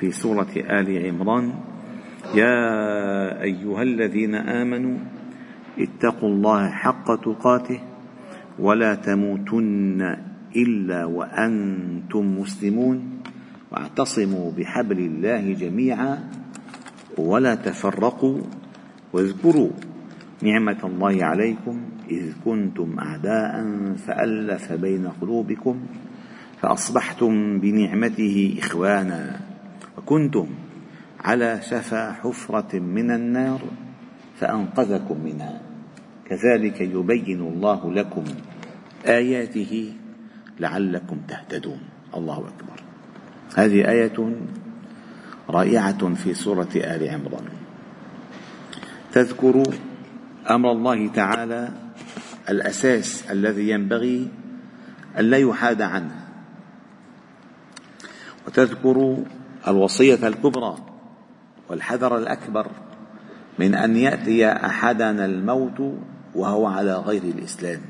في سورة آل عمران يا أيها الذين آمنوا اتقوا الله حق تقاته ولا تموتن إلا وأنتم مسلمون واعتصموا بحبل الله جميعا ولا تفرقوا واذكروا نعمة الله عليكم إذ كنتم أعداء فألف بين قلوبكم فأصبحتم بنعمته إخوانا. وكنتم على شفا حفرة من النار فأنقذكم منها. كذلك يبين الله لكم آياته لعلكم تهتدون. الله أكبر. هذه آية رائعة في سورة آل عمران. تذكر أمر الله تعالى الأساس الذي ينبغي ألا يحاد عنه. وتذكر الوصية الكبرى والحذر الأكبر من أن يأتي أحدنا الموت وهو على غير الإسلام.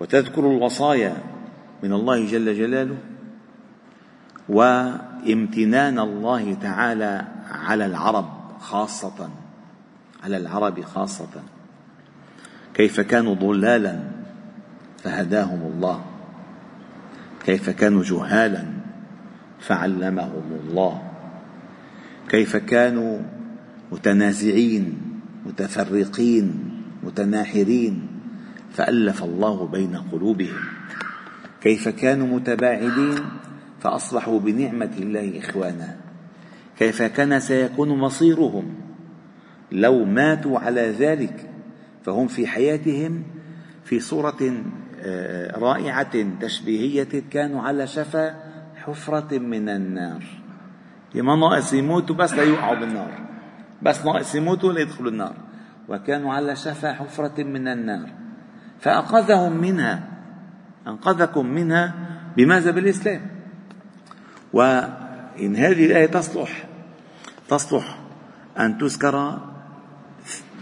وتذكر الوصايا من الله جل جلاله وامتنان الله تعالى على العرب خاصة على العرب خاصة. كيف كانوا ضلالا فهداهم الله. كيف كانوا جهالا فعلمهم الله. كيف كانوا متنازعين متفرقين متناحرين فألف الله بين قلوبهم. كيف كانوا متباعدين فأصبحوا بنعمة الله إخوانا. كيف كان سيكون مصيرهم لو ماتوا على ذلك فهم في حياتهم في صورة آه، رائعة تشبيهية كانوا على شفا حفرة من النار. ما ناقص يموتوا بس ليوقعوا بالنار بس ناقص يموتوا ليدخلوا النار وكانوا على شفا حفرة من النار فأنقذهم منها أنقذكم منها بماذا بالإسلام وإن هذه الآية تصلح تصلح أن تذكر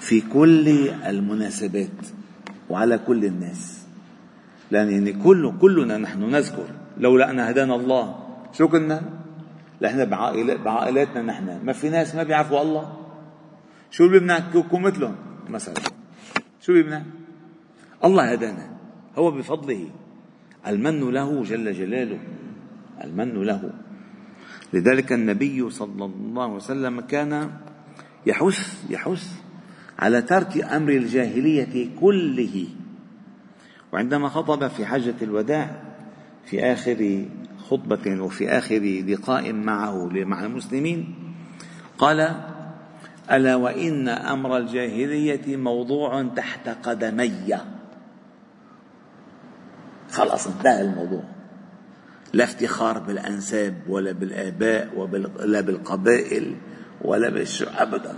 في كل المناسبات وعلى كل الناس لأن كل كلنا نحن نذكر لولا أن هدانا الله. شو كنا؟ لأن بعائلاتنا نحن. ما في ناس ما بيعرفوا الله. شو اللي بدنا نكون مثلهم؟ مثلا. شو بدنا الله هدانا. هو بفضله. المن له جل جلاله. المن له. لذلك النبي صلى الله عليه وسلم كان يحث يحث على ترك أمر الجاهلية كله. وعندما خطب في حجه الوداع في آخر خطبة وفي آخر لقاء معه مع المسلمين قال ألا وإن أمر الجاهلية موضوع تحت قدمي. خلاص انتهى الموضوع. لا افتخار بالأنساب ولا بالآباء ولا بالقبائل ولا بالشو ابدا.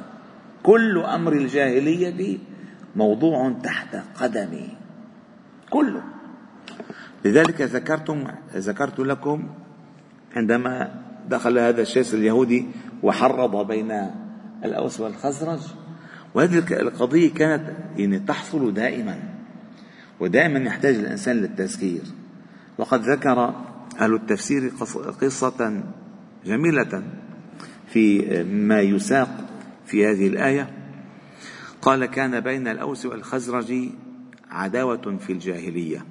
كل أمر الجاهلية موضوع تحت قدمي. كله. لذلك ذكرتم ذكرت لكم عندما دخل هذا الشيخ اليهودي وحرض بين الأوس والخزرج. وهذه القضية كانت يعني تحصل دائما ودائما يحتاج الإنسان للتذكير. وقد ذكر أهل التفسير قصة جميلة في ما يساق في هذه الآية. قال كان بين الأوس والخزرج عداوة في الجاهلية.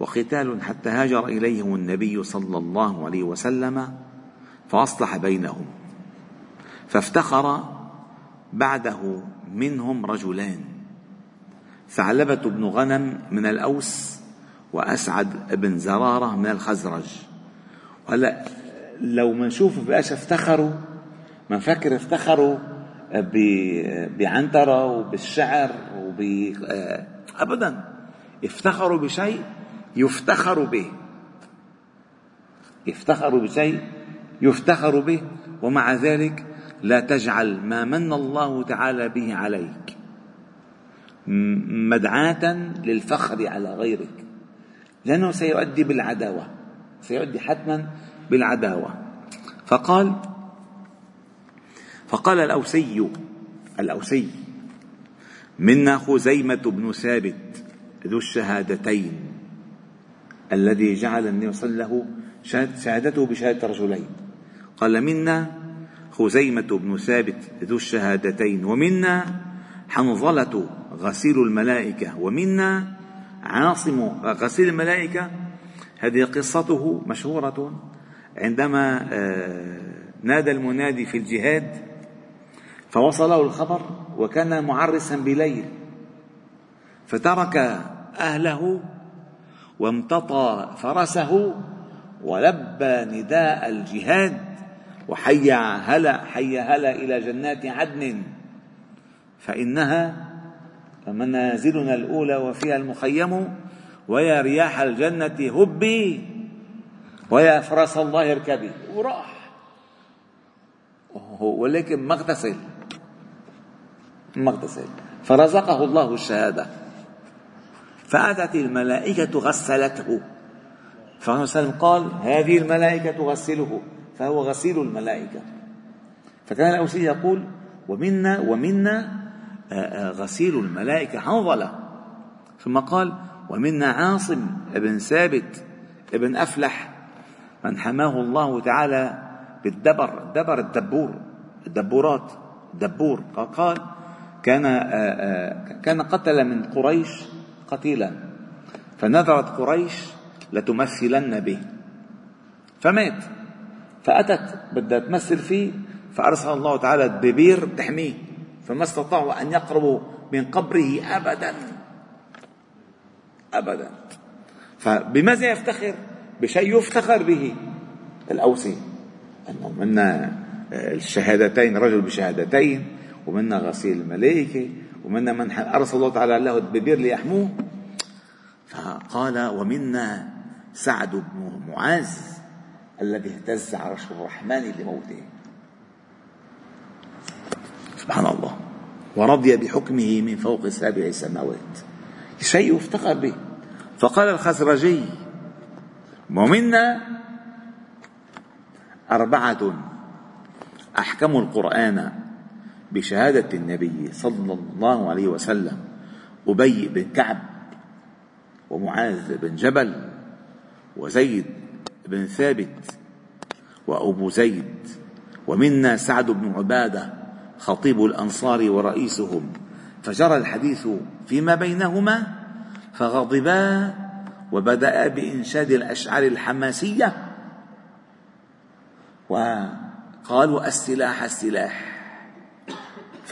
وقتال حتى هاجر إليهم النبي صلى الله عليه وسلم فأصلح بينهم. فافتخر بعده منهم رجلان. ثعلبة بن غنم من الأوس وأسعد بن زرارة من الخزرج. وهلا لو منشوف بقاش افتخروا منفكر افتخروا بعنترة وبالشعر وب أبدا. افتخروا بشيء يفتخر به. يفتخروا بشيء يفتخر به. ومع ذلك لا تجعل ما من الله تعالى به عليك مدعاة للفخر على غيرك. لأنه سيؤدي بالعداوة. سيؤدي حتما بالعداوة. فقال فقال الأوسي الأوسي منا خزيمة بن ثابت ذو الشهادتين الذي جعل النبي صلى الله عليه وسلم شهادته بشهادة رجلين قال منا خزيمة بن ثابت ذو الشهادتين ومنا حنظلة غسيل الملائكة ومنا عاصم غسيل الملائكة. هذه قصته مشهورة عندما آه، نادى المنادي في الجهاد فوصله الخبر وكان معرسا بليل فترك أهله وامتطى فرسه ولبى نداء الجهاد وحي هلا حي هلا إلى جنات عدن فإنها منازلنا الأولى وفيها المخيم ويا رياح الجنة هبي ويا فرس الله اركبي. وراح. ولكن ما اغتسل ما اغتسل فرزقه الله الشهادة. فأتت الملائكة غسلته. فالنبي قال هذه الملائكة تغسله. فهو غسيل الملائكة. فكان الأوسي يقول ومنا ومنا آه، آه، غسيل الملائكة حنظلة. ثم قال ومنا عاصم ابن ثابت ابن أفلح من حماه الله تعالى بالدبر الدبر الدبور الدبورات الدبور. قال كان آه، كان قتل من قريش قتيلا. فنذرت قريش لتمثلن به. فمات. فأتت بدها تمثل فيه فأرسل الله تعالى الدبير تحميه. فما استطاعوا أن يقربوا من قبره أبدا. أبدا. فبماذا يفتخر؟ بشيء يفتخر به. الأوسي أنه منا الشهادتين رجل بشهادتين ومنا غسيل الملائكة ومنا من أرسل الله تعالى له الدبير ليحموه. فقال ومنا سعد بن معاذ الذي اهتز عرش الرحمن لموته. سبحان الله. ورضي بحكمه من فوق سبع سماوات شيء افتخر به. فقال الخزرجي ومنا أربعة أحكموا القرآن. بشهادة النبي صلى الله عليه وسلم أبي بن كعب ومعاذ بن جبل وزيد بن ثابت وأبو زيد ومنا سعد بن عبادة خطيب الأنصار ورئيسهم فجرى الحديث فيما بينهما فغضبا وبدأ بإنشاد الأشعار الحماسية وقالوا السلاح السلاح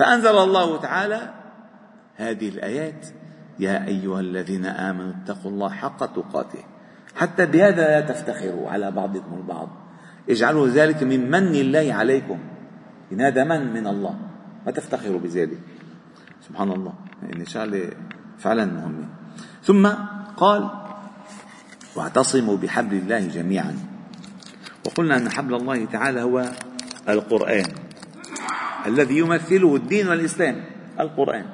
فأنزل الله تعالى هذه الآيات يا أيها الذين آمنوا اتقوا الله حق تقاته. حتى بهذا لا تفتخروا على بعضكم البعض. اجعلوا ذلك من من الله عليكم. إن هذا من؟ من الله. ما تفتخروا بذلك. سبحان الله. يعني شغلة فعلا مهمة ثم قال واعتصموا بحبل الله جميعا. وقلنا أن حبل الله تعالى هو القرآن. الذي يمثله الدين والإسلام القرآن.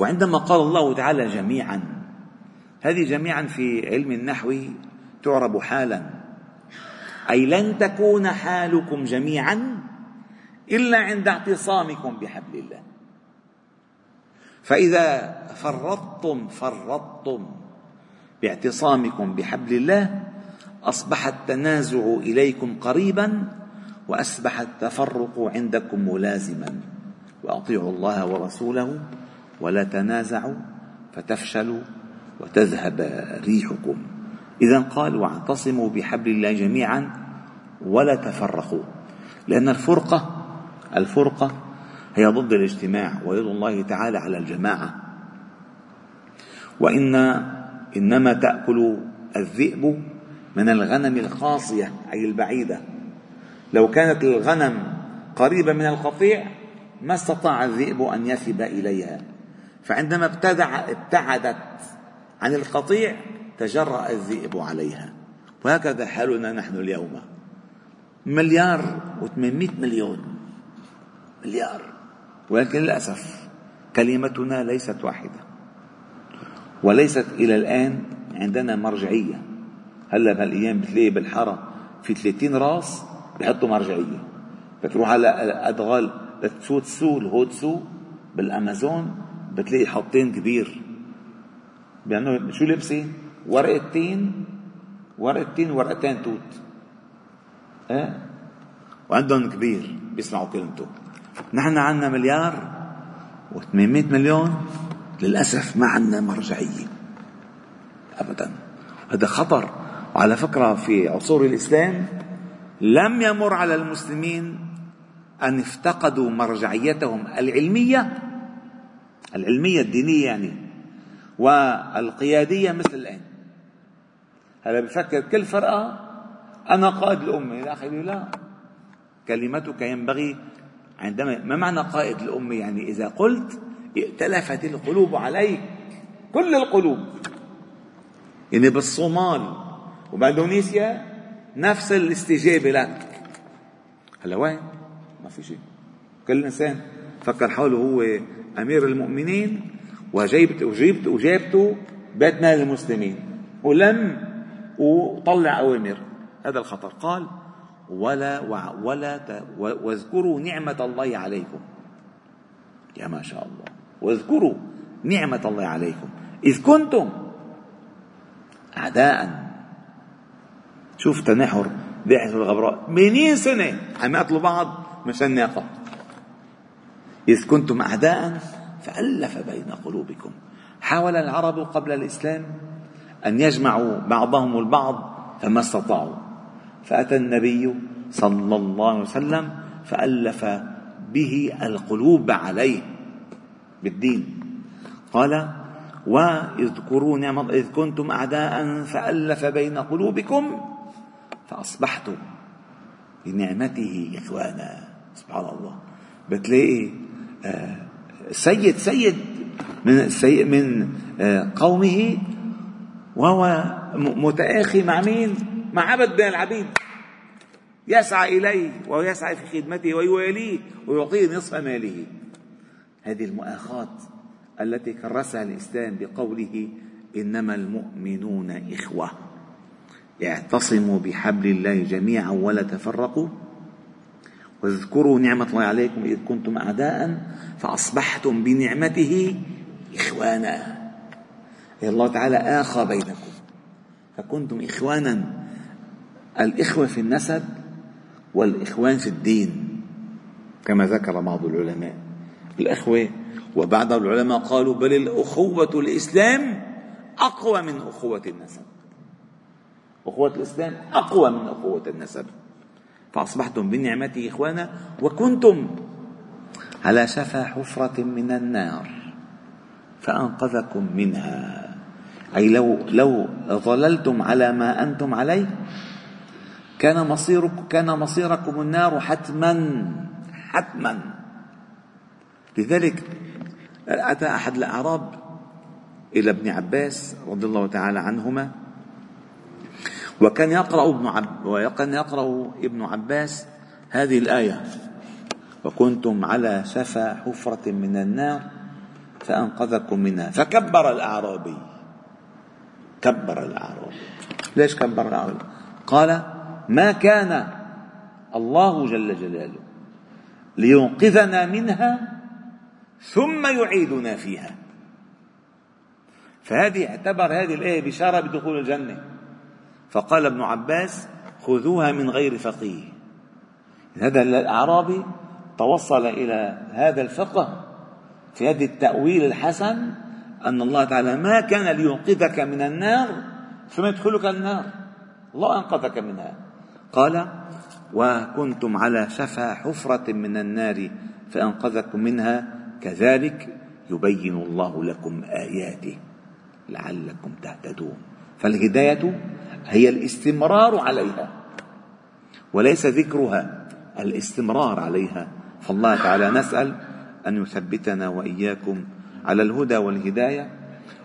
وعندما قال الله تعالى جميعا هذه جميعا في علم النحو تعرب حالا. أي لن تكون حالكم جميعا إلا عند اعتصامكم بحبل الله. فإذا فرطتم فرطتم باعتصامكم بحبل الله أصبح التنازع إليكم قريبا وأصبح التفرق عندكم ملازما. وأطيعوا الله ورسوله ولا تنازعوا فتفشلوا وتذهب ريحكم. إذا قال واعتصموا بحبل الله جميعا ولا تفرقوا لأن الفرقة الفرقة هي ضد الاجتماع ويد الله تعالى على الجماعة. وإن إنما تأكل الذئب من الغنم القاصية أي البعيدة. لو كانت الغنم قريبة من القطيع ما استطاع الذئب أن يثب إليها. فعندما ابتدع ابتعدت عن القطيع تجرأ الذئب عليها. وهكذا حالنا نحن اليوم. مليار و800 مليون. مليار. ولكن للأسف كلمتنا ليست واحدة. وليست إلى الآن عندنا مرجعية. هلا بهالأيام بتلاقي بالحارة في 30 راس بحطوا مرجعية. بتروح على أدغال لتسوتسو الهوتسو بالأمازون بتلاقي حاطين كبير. بيعملوا شو لابسين؟ ورقتين ورقتين ورقتين توت. إيه؟ وعندهم كبير بيسمعوا كلمته نحن عندنا مليار و800 مليون للأسف ما عندنا مرجعية. أبدا. هذا خطر. وعلى فكرة في عصور الإسلام لم يمر على المسلمين أن افتقدوا مرجعيتهم العلمية العلمية الدينية يعني والقيادية مثل الآن. هلا بفكر كل فرقة أنا قائد الأمة. إلى آخره لا كلمتك ينبغي عندما ما معنى قائد الأمة يعني؟ إذا قلت ائتلفت القلوب عليك كل القلوب. يعني بالصومال وباندونيسيا نفس الاستجابة لك. هلا وين؟ ما في شيء. كل إنسان فكر حاله هو أمير المؤمنين وجيبت وجيبت وجابته بيت مال المسلمين ولم وطلع أوامر. هذا الخطر. قال ولا ولا واذكروا نعمة الله عليكم. يا ما شاء الله. واذكروا نعمة الله عليكم. إذ كنتم أعداء شوف تنحر باحث الغبراء. 80 سنة عم يقتلوا بعض مشان الناقة إذ كنتم أعداء فألف بين قلوبكم. حاول العرب قبل الإسلام أن يجمعوا بعضهم البعض فما استطاعوا. فأتى النبي صلى الله عليه وسلم فألف به القلوب عليه بالدين. قال واذكروا نعمة إذ كنتم أعداء فألف بين قلوبكم فأصبحتم بنعمته إخوانا. سبحان الله. بتلاقي آه، سيد سيد من من آه، قومه وهو متآخي مع مين؟ مع عبد بين العبيد. يسعى إليه ويسعى في خدمته ويواليه ويعطيه نصف ماله. هذه المؤاخاة التي كرسها الإسلام بقوله إنما المؤمنون إخوة. اعتصموا بحبل الله جميعا ولا تفرقوا. واذكروا نعمة الله عليكم إذ كنتم أعداء فأصبحتم بنعمته إخوانا. الله تعالى آخى بينكم. فكنتم إخوانا. الإخوة في النسب والإخوان في الدين كما ذكر بعض العلماء. الأخوة وبعض العلماء قالوا بل الأخوة الإسلام أقوى من أخوة النسب. أخوة الإسلام أقوى من أخوة النسب. فأصبحتم بنعمته إخوانا وكنتم على شفا حفرة من النار فأنقذكم منها. أي لو لو ظللتم على ما أنتم عليه كان مصيركم كان مصيركم النار حتما حتما. لذلك أتى أحد الأعراب إلى ابن عباس رضي الله تعالى عنهما وكان يقرأ ابن عب وكان يقرأ ابن عباس هذه الآية. وكنتم على شفا حفرة من النار فأنقذكم منها. فكبر الأعرابي. كبر الأعرابي. ليش كبر الأعرابي؟ قال ما كان الله جل جلاله لينقذنا منها ثم يعيدنا فيها. فهذه اعتبر هذه الآية بشارة بدخول الجنة. فقال ابن عباس خذوها من غير فقيه. هذا الأعرابي توصل إلى هذا الفقه في هذا التأويل الحسن أن الله تعالى ما كان لينقذك من النار ثم يدخلك النار. الله أنقذك منها. قال وكنتم على شفا حفرة من النار فأنقذكم منها. كذلك يبين الله لكم آياته لعلكم تهتدون. فالهداية هي الاستمرار عليها وليس ذكرها الاستمرار عليها. فالله تعالى نسأل أن يثبتنا وإياكم على الهدى والهداية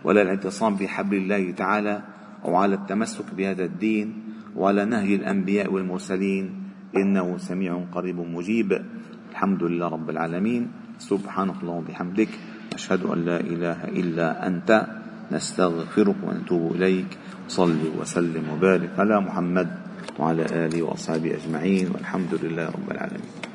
ولا الاعتصام بحبل الله تعالى وعلى التمسك بهذا الدين وعلى نهي الأنبياء والمرسلين. إنه سميع قريب مجيب. الحمد لله رب العالمين. سبحانك اللهم وبحمدك. أشهد أن لا إله إلا أنت. نستغفرك ونتوب إليك. صل وسلم وبارك على محمد وعلى آله وأصحابه أجمعين والحمد لله رب العالمين.